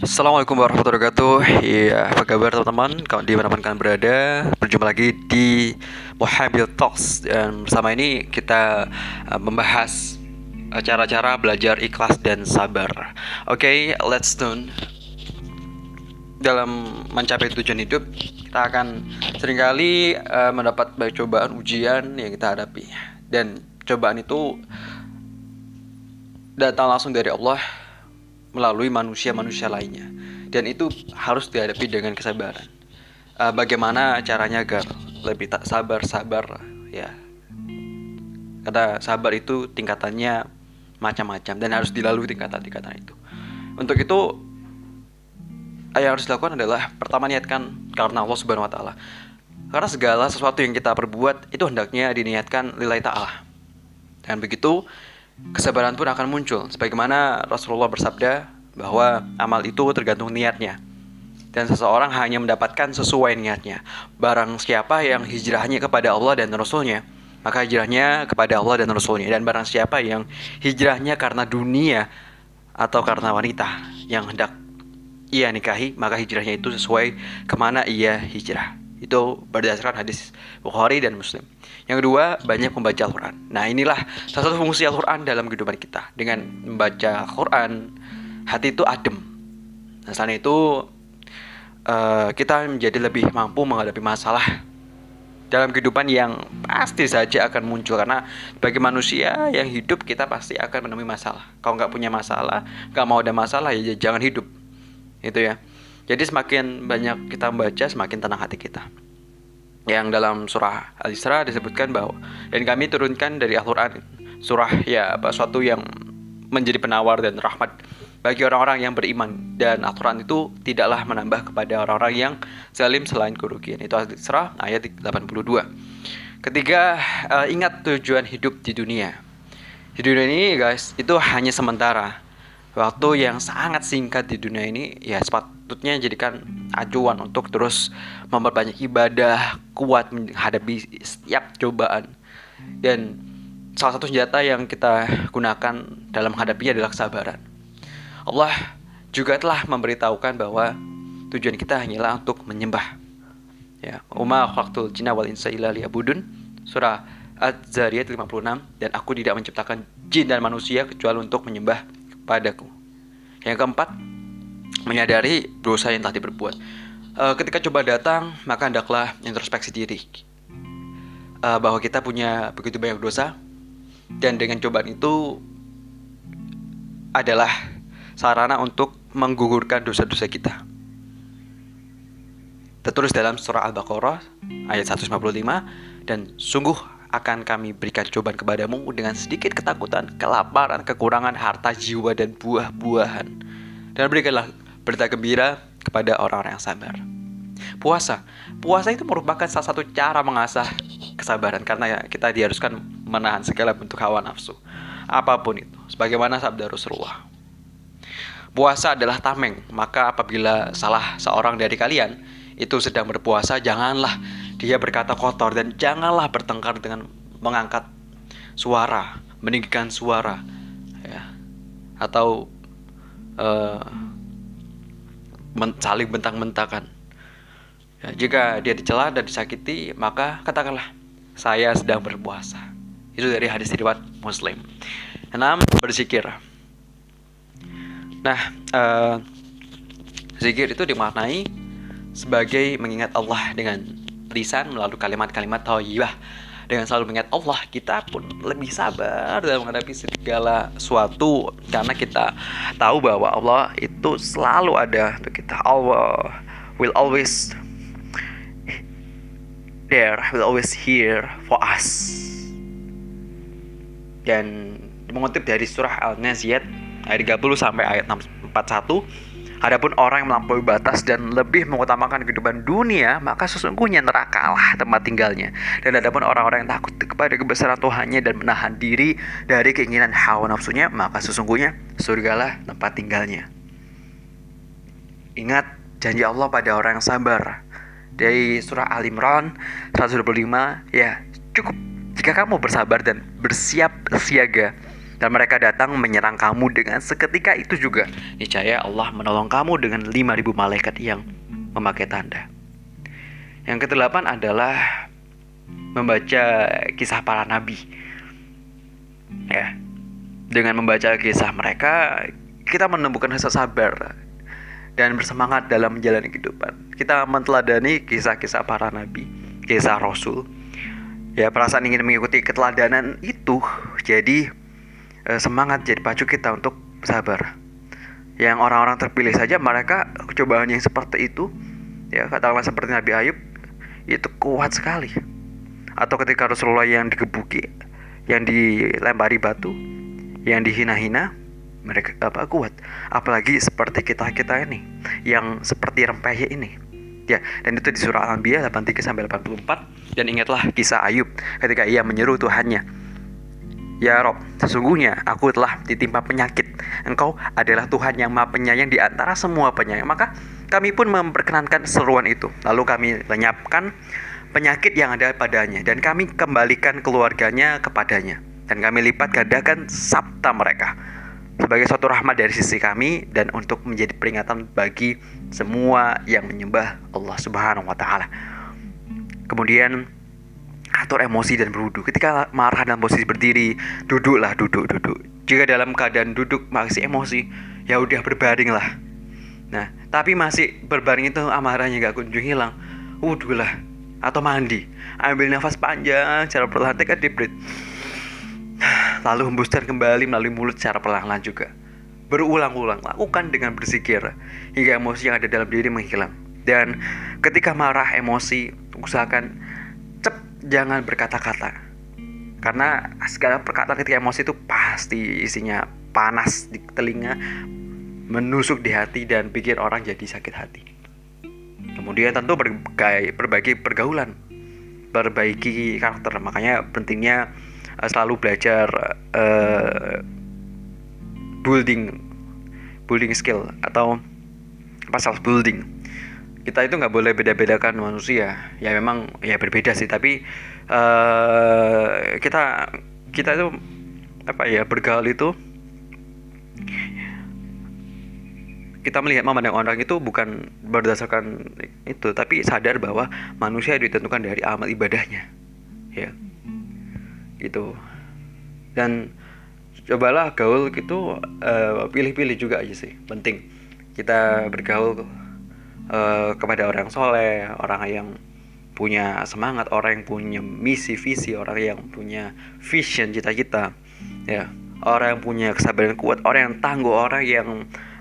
Assalamualaikum warahmatullahi wabarakatuh. Ya, apa kabar teman-teman? Kalau di mana kalian berada Berjumpa lagi di Mohabil Talks. Dan bersama ini kita uh, membahas Cara-cara belajar ikhlas dan sabar. Oke, okay, let's tune. Dalam mencapai tujuan hidup Kita akan sering kali uh, mendapat banyak cobaan, ujian yang kita hadapi. Dan cobaan itu Datang langsung dari Allah melalui manusia-manusia lainnya dan itu harus dihadapi dengan kesabaran. Uh, bagaimana caranya agar lebih tak sabar-sabar ya? Karena sabar itu tingkatannya macam-macam dan harus dilalui tingkatan-tingkatan itu. Untuk itu yang harus dilakukan adalah pertama niatkan karena Allah Subhanahu wa taala. Karena segala sesuatu yang kita perbuat itu hendaknya diniatkan lillahi ta'ala. Dan begitu kesabaran pun akan muncul sebagaimana Rasulullah bersabda bahwa amal itu tergantung niatnya. Dan seseorang hanya mendapatkan sesuai niatnya. Barang siapa yang hijrahnya kepada Allah dan Rasulnya maka hijrahnya kepada Allah dan Rasulnya. Dan barang siapa yang hijrahnya karena dunia atau karena wanita yang hendak ia nikahi maka hijrahnya itu sesuai ke mana ia hijrah. Itu berdasarkan hadis Bukhari dan Muslim. Yang kedua, banyak membaca Al-Quran. Nah, inilah salah satu fungsi Al-Quran dalam kehidupan kita. Dengan membaca Al-Quran, hati itu adem. Nah, selain itu, uh, kita menjadi lebih mampu menghadapi masalah dalam kehidupan yang pasti saja akan muncul karena bagi manusia yang hidup kita pasti akan menemui masalah. Kalau nggak punya masalah, nggak mau ada masalah ya jangan hidup, itu ya. Jadi semakin banyak kita membaca, semakin tenang hati kita. Yang dalam surah Al-Isra disebutkan bahwa dan kami turunkan dari Al-Qur'an surah ya suatu yang menjadi penawar dan rahmat bagi orang-orang yang beriman. Dan Al-Quran itu tidaklah menambah kepada orang-orang yang zalim selain kerugian. Itu Al-Isra ayat 82 ketiga uh, ingat tujuan hidup di dunia. Di dunia ini guys itu hanya sementara waktu yang sangat singkat di dunia ini ya sepatutnya jadikan acuan untuk terus memperbanyak ibadah kuat menghadapi setiap cobaan. Dan salah satu senjata yang kita gunakan dalam menghadapinya adalah kesabaran. Allah juga telah memberitahukan bahwa tujuan kita hanyalah untuk menyembah. Ya umma khalaqtul jinna wal insa illa surah Az-Zariyat 56 dan aku tidak menciptakan jin dan manusia kecuali untuk menyembah padaku. Yang keempat, menyadari dosa yang telah diperbuat. Uh, ketika coba datang, maka hendaklah introspeksi diri. Uh, bahwa kita punya begitu banyak dosa, dan dengan cobaan itu adalah sarana untuk menggugurkan dosa-dosa kita. Tertulis dalam surah Al-Baqarah ayat 155 dan sungguh akan kami berikan cobaan kepadamu dengan sedikit ketakutan, kelaparan, kekurangan harta jiwa dan buah-buahan. Dan berikanlah berita gembira kepada orang-orang yang sabar. Puasa. Puasa itu merupakan salah satu cara mengasah kesabaran karena kita diharuskan menahan segala bentuk hawa nafsu. Apa pun itu. Sebagaimana sabda Rasulullah. Puasa adalah tameng, maka apabila salah seorang dari kalian itu sedang berpuasa, janganlah dia berkata kotor dan janganlah bertengkar dengan mengangkat suara, meninggikan suara, ya, atau uh, saling bentang-bentakan. Ya, jika dia dicela dan disakiti, maka katakanlah saya sedang berpuasa. Itu dari hadis riwayat Muslim. Enam berzikir. Nah, uh, zikir itu dimaknai sebagai mengingat Allah dengan lisan melalui kalimat-kalimat thayyibah dengan selalu mengingat Allah kita pun lebih sabar dalam menghadapi segala sesuatu karena kita tahu bahwa Allah itu selalu ada untuk kita. Allah will always there will always here for us. Dan mengutip dari surah Al-Naziyat ayat 30 sampai ayat 41 Adapun orang yang melampaui batas dan lebih mengutamakan kehidupan dunia, maka sesungguhnya neraka lah tempat tinggalnya. Dan adapun orang-orang yang takut kepada kebesaran Tuhannya dan menahan diri dari keinginan hawa nafsunya, maka sesungguhnya surgalah tempat tinggalnya. Ingat janji Allah pada orang yang sabar. Dari surah Al-Imran 125, ya cukup jika kamu bersabar dan bersiap siaga dan mereka datang menyerang kamu dengan seketika itu juga niscaya Allah menolong kamu dengan 5000 malaikat yang memakai tanda yang kedelapan adalah membaca kisah para nabi ya dengan membaca kisah mereka kita menemukan rasa sabar dan bersemangat dalam menjalani kehidupan. Kita menteladani kisah-kisah para nabi, kisah rasul. Ya, perasaan ingin mengikuti keteladanan itu jadi eh, semangat jadi pacu kita untuk sabar. Yang orang-orang terpilih saja mereka cobaan yang seperti itu ya katakanlah seperti Nabi Ayub itu kuat sekali. Atau ketika Rasulullah yang digebuki, yang dilempari batu, yang dihina-hina, mereka apa kuat apalagi seperti kita kita ini yang seperti rempeyek ini ya dan itu di surah Al-Anbiya 83 sampai 84 dan ingatlah kisah Ayub ketika ia menyeru Tuhannya Ya Rob, sesungguhnya aku telah ditimpa penyakit. Engkau adalah Tuhan yang maha penyayang di antara semua penyayang. Maka kami pun memperkenankan seruan itu. Lalu kami lenyapkan penyakit yang ada padanya. Dan kami kembalikan keluarganya kepadanya. Dan kami lipat gandakan sabta mereka sebagai suatu rahmat dari sisi kami dan untuk menjadi peringatan bagi semua yang menyembah Allah Subhanahu wa taala. Kemudian atur emosi dan berwudu. Ketika marah dalam posisi berdiri, duduklah, duduk, duduk. Jika dalam keadaan duduk masih emosi, ya udah berbaring lah. Nah, tapi masih berbaring itu amarahnya gak kunjung hilang. Wudhu lah atau mandi. Ambil nafas panjang, cara perlahan take deep breath lalu hembuskan kembali melalui mulut secara pelan-pelan juga. Berulang-ulang, lakukan dengan berzikir hingga emosi yang ada dalam diri menghilang. Dan ketika marah emosi, usahakan jangan berkata-kata. Karena segala perkataan ketika emosi itu pasti isinya panas di telinga, menusuk di hati dan bikin orang jadi sakit hati. Kemudian tentu berbagai, perbaiki pergaulan, perbaiki karakter. Makanya pentingnya uh, selalu belajar uh, building building skill atau apa self building kita itu nggak boleh beda-bedakan manusia. Ya memang ya berbeda sih tapi uh, kita kita itu apa ya bergaul itu kita melihat memandang orang itu bukan berdasarkan itu tapi sadar bahwa manusia ditentukan dari amal ibadahnya. Ya. Gitu. Dan cobalah gaul gitu pilih pilih-pilih juga aja sih penting. Kita bergaul uh, kepada orang soleh orang yang punya semangat orang yang punya misi visi orang yang punya vision cita-cita ya orang yang punya kesabaran kuat orang yang tangguh orang yang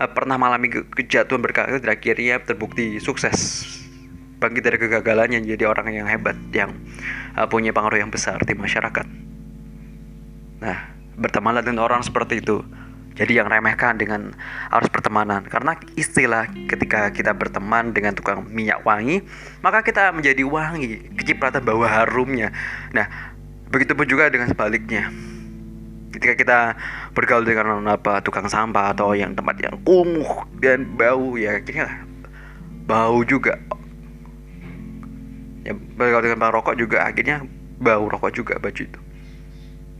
uh, pernah mengalami ke kejatuhan berkali dan akhirnya terbukti sukses bangkit dari kegagalannya jadi orang yang hebat yang uh, punya pengaruh yang besar di masyarakat Nah, bertemanlah dengan orang seperti itu. Jadi yang remehkan dengan harus pertemanan. Karena istilah ketika kita berteman dengan tukang minyak wangi Maka kita menjadi wangi Kecipratan bau harumnya. Nah begitu pun juga dengan sebaliknya. Ketika kita bergaul dengan apa tukang sampah Atau yang tempat yang kumuh dan bau Ya akhirnya bau juga. Ya bergaul dengan rokok juga akhirnya bau rokok juga baju itu.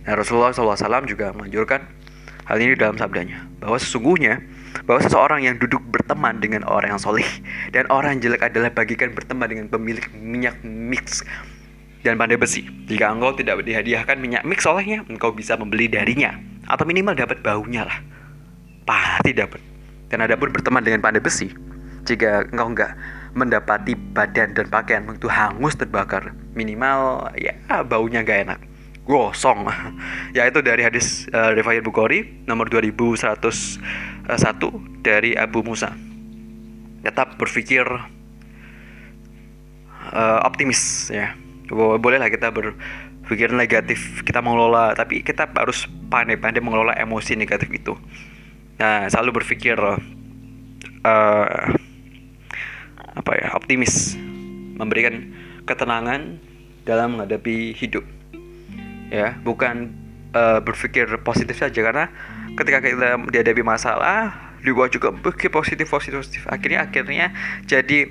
Nah, Rasulullah SAW juga menganjurkan hal ini dalam sabdanya bahwa sesungguhnya bahwa seseorang yang duduk berteman dengan orang yang soleh dan orang jelek adalah bagikan berteman dengan pemilik minyak mix dan pandai besi. Jika engkau tidak dihadiahkan minyak mix olehnya, engkau bisa membeli darinya atau minimal dapat baunya lah. Pasti dapat. Dan ada pun berteman dengan pandai besi. Jika engkau enggak mendapati badan dan pakaian itu hangus terbakar, minimal ya baunya gak enak gosong. Yaitu dari hadis uh, riwayat Bukhari nomor 2101 dari Abu Musa. Tetap berpikir uh, optimis ya. Bolehlah kita berpikir negatif kita mengelola tapi kita harus pandai-pandai mengelola emosi negatif itu. Nah selalu berpikir uh, apa ya optimis. Memberikan ketenangan dalam menghadapi hidup ya bukan uh, berpikir positif saja. Karena ketika kita dihadapi masalah juga juga berpikir positif positif positif. Akhirnya akhirnya jadi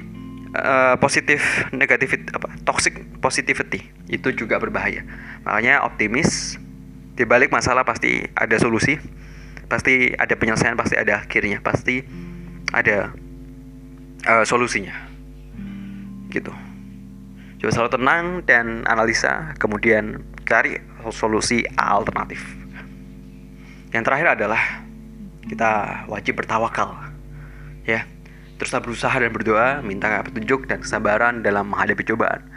uh, positif negatif apa toxic positivity. Itu juga berbahaya. Makanya optimis di balik masalah pasti ada solusi. Pasti ada penyelesaian pasti ada akhirnya. Pasti ada uh, solusinya. Gitu. Coba selalu tenang dan analisa kemudian cari solusi alternatif. Yang terakhir adalah kita wajib bertawakal ya. Teruslah berusaha dan berdoa minta petunjuk dan kesabaran dalam menghadapi cobaan.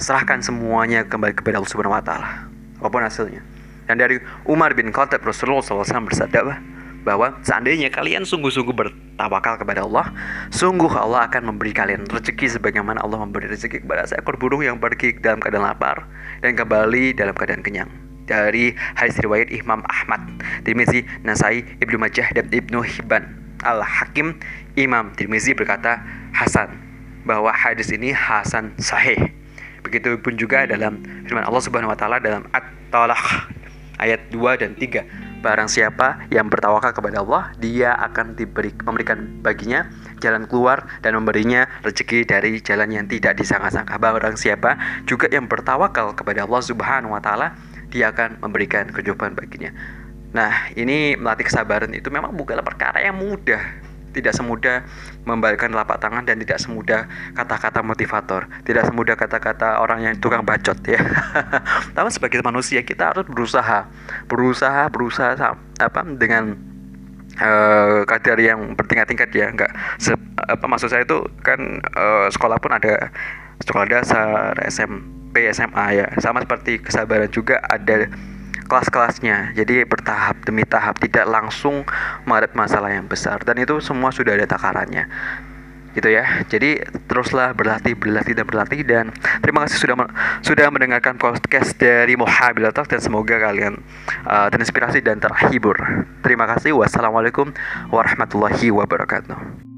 Serahkan semuanya kembali kepada Allah Subhanahu wa taala. Apa pun hasilnya. Dan dari Umar bin Khattab Rasulullah SAW bersabda bahwa seandainya kalian sungguh-sungguh bertawakal kepada Allah, sungguh Allah akan memberi kalian rezeki sebagaimana Allah memberi rezeki kepada seekor burung yang pergi dalam keadaan lapar dan kembali dalam keadaan kenyang. Dari hadis riwayat Imam Ahmad, Tirmizi, Nasai, Ibnu Majah dan Ibnu Hibban. Al-Hakim Imam Tirmizi berkata Hasan bahwa hadis ini Hasan sahih. Begitupun juga dalam firman Allah Subhanahu wa taala dalam At-Talaq ayat 2 dan 3. Barang siapa yang bertawakal kepada Allah, dia akan diberi memberikan baginya jalan keluar dan memberinya rezeki dari jalan yang tidak disangka-sangka. Barang siapa juga yang bertawakal kepada Allah Subhanahu wa taala, dia akan memberikan kehidupan baginya. Nah, ini melatih kesabaran itu memang bukanlah perkara yang mudah tidak semudah membalikkan telapak tangan dan tidak semudah kata-kata motivator, tidak semudah kata-kata orang yang tukang bacot ya. Tapi sebagai manusia kita harus berusaha, berusaha, berusaha apa dengan uh, kadar yang bertingkat-tingkat ya, enggak apa maksud saya itu kan uh, sekolah pun ada sekolah dasar, SMP, SMA ya, sama seperti kesabaran juga ada kelas-kelasnya. Jadi bertahap demi tahap, tidak langsung menghadapi masalah yang besar. Dan itu semua sudah ada takarannya gitu ya. Jadi teruslah berlatih, berlatih dan berlatih dan terima kasih sudah sudah mendengarkan podcast dari Mohabil Talk dan semoga kalian uh, terinspirasi dan terhibur. Terima kasih. Wassalamualaikum warahmatullahi wabarakatuh.